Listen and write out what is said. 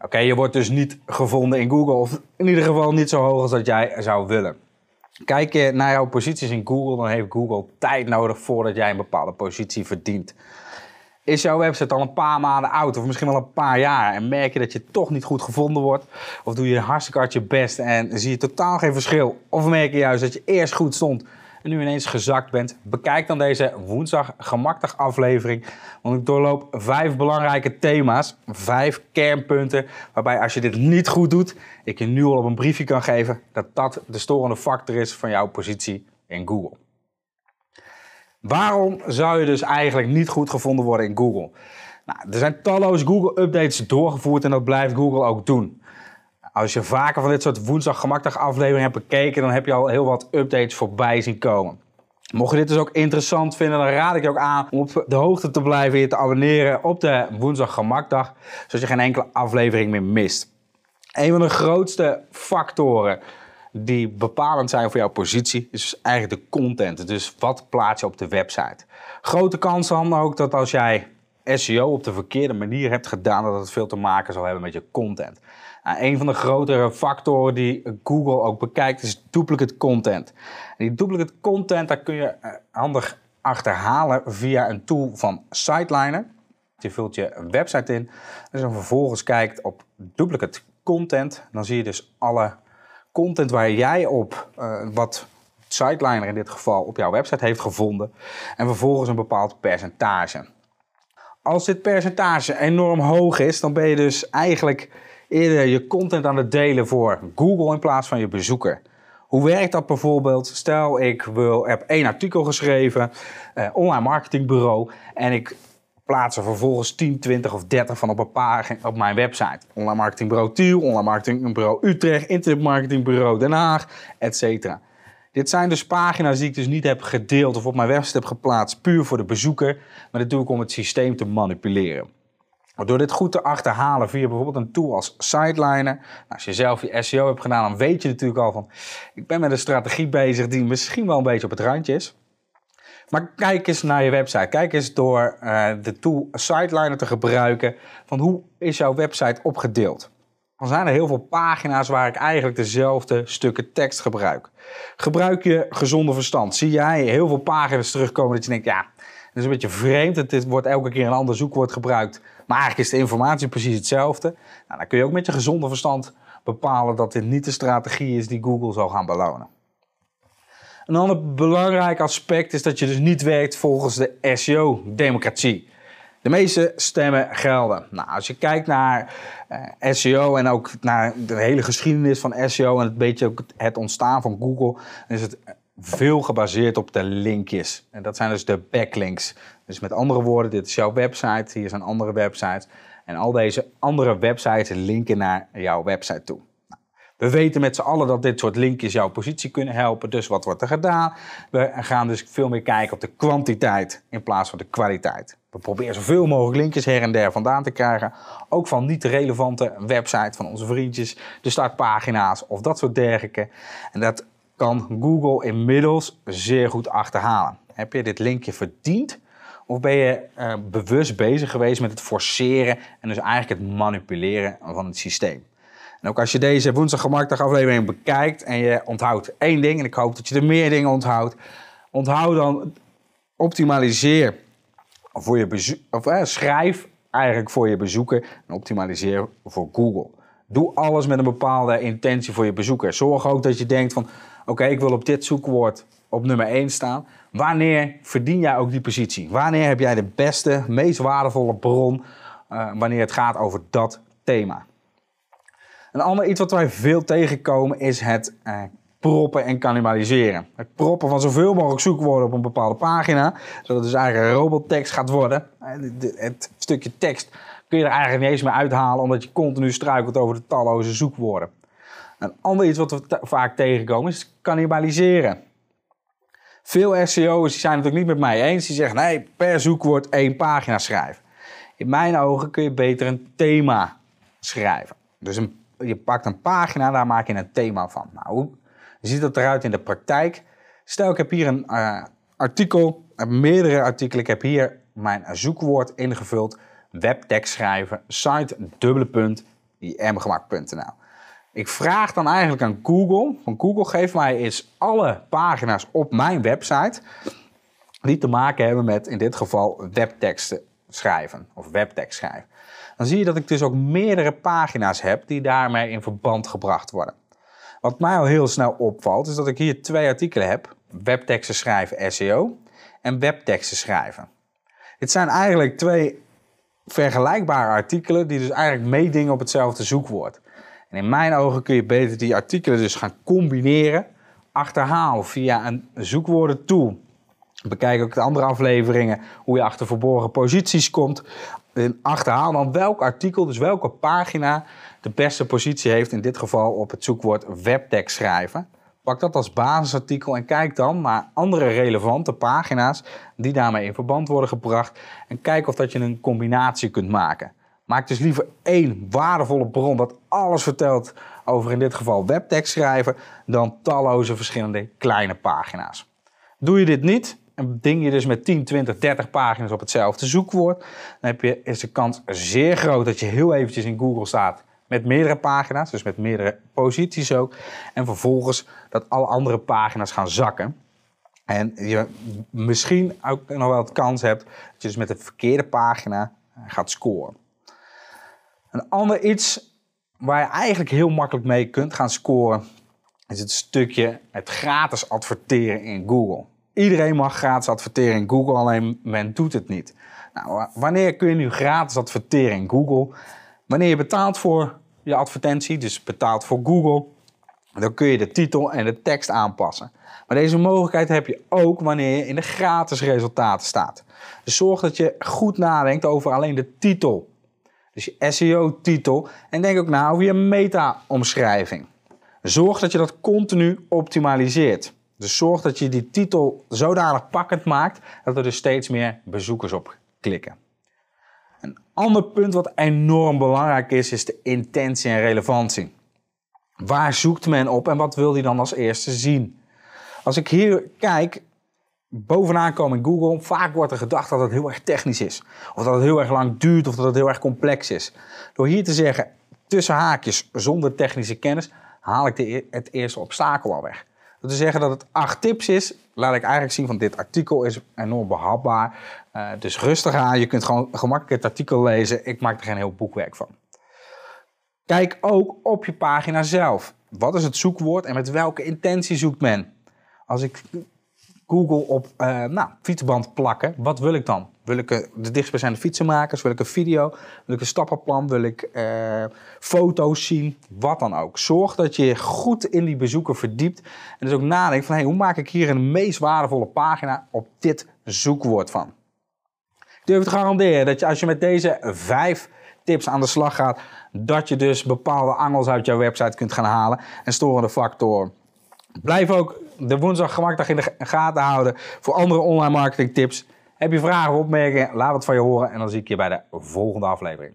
Oké, je wordt dus niet gevonden in Google, of in ieder geval niet zo hoog als dat jij zou willen. Kijk je naar jouw posities in Google, dan heeft Google tijd nodig voordat jij een bepaalde positie verdient. Is jouw website al een paar maanden oud of misschien wel een paar jaar en merk je dat je toch niet goed gevonden wordt? Of doe je hartstikke hard je best en zie je totaal geen verschil? Of merk je juist dat je eerst goed stond en nu ineens gezakt bent? Bekijk dan deze woensdag gemaktig aflevering, want ik doorloop vijf belangrijke thema's, vijf kernpunten, waarbij als je dit niet goed doet, ik je nu al op een briefje kan geven dat dat de storende factor is van jouw positie in Google. Waarom zou je dus eigenlijk niet goed gevonden worden in Google? Nou, er zijn talloze Google-updates doorgevoerd en dat blijft Google ook doen. Als je vaker van dit soort woensdag gemakkelijk afleveringen hebt bekeken, dan heb je al heel wat updates voorbij zien komen. Mocht je dit dus ook interessant vinden, dan raad ik je ook aan om op de hoogte te blijven en je te abonneren op de woensdag gemakdag, zodat je geen enkele aflevering meer mist. Een van de grootste factoren die bepalend zijn voor jouw positie, is dus eigenlijk de content. Dus wat plaats je op de website. Grote kans dan ook dat als jij SEO op de verkeerde manier hebt gedaan, dat het veel te maken zal hebben met je content. Nou, een van de grotere factoren die Google ook bekijkt is duplicate content. En die duplicate content, daar kun je eh, handig achterhalen via een tool van Siteliner. Je vult je website in en dan vervolgens kijkt op duplicate content. Dan zie je dus alle content waar jij op, uh, wat Siteliner in dit geval, op jouw website heeft gevonden. En vervolgens een bepaald percentage. Als dit percentage enorm hoog is, dan ben je dus eigenlijk eerder je content aan het delen voor Google in plaats van je bezoeker. Hoe werkt dat bijvoorbeeld? Stel, ik wil, heb één artikel geschreven, uh, online marketingbureau, en ik plaats er vervolgens 10, 20 of 30 van op een pagina op mijn website. Online marketingbureau Tiel, online marketingbureau Utrecht, internetmarketingbureau Den Haag, etc. Dit zijn dus pagina's die ik dus niet heb gedeeld of op mijn website heb geplaatst, puur voor de bezoeker. Maar dat doe ik om het systeem te manipuleren. Door dit goed te achterhalen via bijvoorbeeld een tool als Sideliner. Nou, als je zelf je SEO hebt gedaan, dan weet je natuurlijk al van... ik ben met een strategie bezig die misschien wel een beetje op het randje is. Maar kijk eens naar je website. Kijk eens door uh, de tool Sideliner te gebruiken. Van hoe is jouw website opgedeeld? Dan zijn er heel veel pagina's waar ik eigenlijk dezelfde stukken tekst gebruik. Gebruik je gezonde verstand. Zie jij heel veel pagina's terugkomen dat je denkt, ja, is een beetje vreemd. Het wordt elke keer een ander zoekwoord gebruikt. Maar eigenlijk is de informatie precies hetzelfde. Nou, dan kun je ook met je gezonde verstand bepalen dat dit niet de strategie is die Google zal gaan belonen. Een ander belangrijk aspect is dat je dus niet werkt volgens de SEO-democratie. De meeste stemmen gelden. Nou, als je kijkt naar uh, SEO en ook naar de hele geschiedenis van SEO en een beetje ook het ontstaan van Google, dan is het veel gebaseerd op de linkjes. En dat zijn dus de backlinks. Dus met andere woorden, dit is jouw website, hier zijn andere websites. En al deze andere websites linken naar jouw website toe. We weten met z'n allen dat dit soort linkjes jouw positie kunnen helpen. Dus wat wordt er gedaan? We gaan dus veel meer kijken op de kwantiteit in plaats van de kwaliteit. We proberen zoveel mogelijk linkjes her en der vandaan te krijgen. Ook van niet relevante websites van onze vriendjes, de startpagina's of dat soort dergelijke. En dat kan Google inmiddels zeer goed achterhalen. Heb je dit linkje verdiend? Of ben je uh, bewust bezig geweest met het forceren en dus eigenlijk het manipuleren van het systeem? En ook als je deze woensdag aflevering bekijkt en je onthoudt één ding, en ik hoop dat je er meer dingen onthoudt, onthoud dan optimaliseer voor je bezoek, of eh, schrijf eigenlijk voor je bezoeker en optimaliseer voor Google. Doe alles met een bepaalde intentie voor je bezoeker. Zorg ook dat je denkt van, oké, ik wil op dit zoekwoord op nummer 1 staan. Wanneer verdien jij ook die positie? Wanneer heb jij de beste, meest waardevolle bron uh, wanneer het gaat over dat thema? Een ander iets wat wij veel tegenkomen is het uh, proppen en cannibaliseren. Het proppen van zoveel mogelijk zoekwoorden op een bepaalde pagina, zodat het dus eigenlijk robottekst gaat worden. Het stukje tekst kun je er eigenlijk niet eens meer uithalen, omdat je continu struikelt over de talloze zoekwoorden. Een ander iets wat we vaak tegenkomen is cannibaliseren. Veel SEO's zijn het ook niet met mij eens. Die zeggen, nee, per zoekwoord één pagina schrijven. In mijn ogen kun je beter een thema schrijven. Dus je pakt een pagina, daar maak je een thema van. Nou, hoe ziet dat eruit in de praktijk? Stel, ik heb hier een uh, artikel, meerdere artikelen. Ik heb hier mijn zoekwoord ingevuld. Webtekst schrijven, site, dubbele punt, imgemak.nl. Ik vraag dan eigenlijk aan Google, van Google geef mij eens alle pagina's op mijn website die te maken hebben met in dit geval webteksten schrijven of webtekst schrijven. Dan zie je dat ik dus ook meerdere pagina's heb die daarmee in verband gebracht worden. Wat mij al heel snel opvalt is dat ik hier twee artikelen heb. Webteksten schrijven SEO en webteksten schrijven. Dit zijn eigenlijk twee vergelijkbare artikelen die dus eigenlijk meedingen op hetzelfde zoekwoord. En in mijn ogen kun je beter die artikelen dus gaan combineren. Achterhaal via een zoekwoordentool. Bekijk ook de andere afleveringen hoe je achter verborgen posities komt. En achterhaal dan welk artikel, dus welke pagina de beste positie heeft. In dit geval op het zoekwoord webtekst schrijven. Pak dat als basisartikel en kijk dan naar andere relevante pagina's die daarmee in verband worden gebracht. En kijk of dat je een combinatie kunt maken. Maak dus liever één waardevolle bron dat alles vertelt over in dit geval webtekst schrijven, dan talloze verschillende kleine pagina's. Doe je dit niet en ding je dus met 10, 20, 30 pagina's op hetzelfde zoekwoord, dan heb je, is de kans zeer groot dat je heel eventjes in Google staat met meerdere pagina's, dus met meerdere posities ook. En vervolgens dat alle andere pagina's gaan zakken. En je misschien ook nog wel het kans hebt dat je dus met de verkeerde pagina gaat scoren. Een ander iets waar je eigenlijk heel makkelijk mee kunt gaan scoren, is het stukje het gratis adverteren in Google. Iedereen mag gratis adverteren in Google, alleen men doet het niet. Nou, wanneer kun je nu gratis adverteren in Google? Wanneer je betaalt voor je advertentie, dus betaalt voor Google, dan kun je de titel en de tekst aanpassen. Maar deze mogelijkheid heb je ook wanneer je in de gratis resultaten staat. Dus zorg dat je goed nadenkt over alleen de titel dus je SEO-titel. En denk ook na over je meta-omschrijving. Zorg dat je dat continu optimaliseert. Dus zorg dat je die titel zodanig pakkend maakt dat er dus steeds meer bezoekers op klikken. Een ander punt wat enorm belangrijk is, is de intentie en relevantie. Waar zoekt men op en wat wil hij dan als eerste zien? Als ik hier kijk, bovenaan komen in Google, vaak wordt er gedacht dat het heel erg technisch is. Of dat het heel erg lang duurt of dat het heel erg complex is. Door hier te zeggen, tussen haakjes, zonder technische kennis, haal ik de, het eerste obstakel al weg. Door te zeggen dat het acht tips is, laat ik eigenlijk zien van dit artikel is enorm behapbaar. Uh, dus rustig aan, je kunt gewoon gemakkelijk het artikel lezen. Ik maak er geen heel boekwerk van. Kijk ook op je pagina zelf. Wat is het zoekwoord en met welke intentie zoekt men? Als ik Google op uh, nou, fietsband plakken. Wat wil ik dan? Wil ik de dichtstbijzijnde fietsenmakers? Wil ik een video? Wil ik een stappenplan? Wil ik foto's zien? Wat dan ook. Zorg dat je goed in die bezoeker verdiept. En dus ook nadenkt van hey, hoe maak ik hier een meest waardevolle pagina op dit zoekwoord van. Durf te garanderen dat je als je met deze vijf tips aan de slag gaat, dat je dus bepaalde angels uit jouw website kunt gaan halen en storende factoren. Blijf ook de woensdag gemakdag in de gaten houden voor andere online marketing tips. Heb je vragen of opmerkingen? Laat het van je horen en dan zie ik je bij de volgende aflevering.